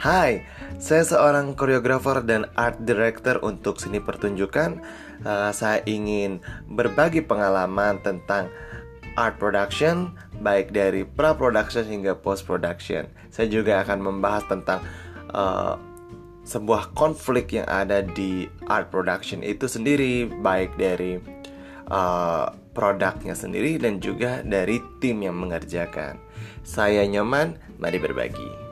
Hai, saya seorang koreografer dan art director untuk seni pertunjukan. Uh, saya ingin berbagi pengalaman tentang art production, baik dari pra-production hingga post-production. Saya juga akan membahas tentang uh, sebuah konflik yang ada di art production itu sendiri, baik dari uh, produknya sendiri dan juga dari tim yang mengerjakan. Saya Nyoman, mari berbagi.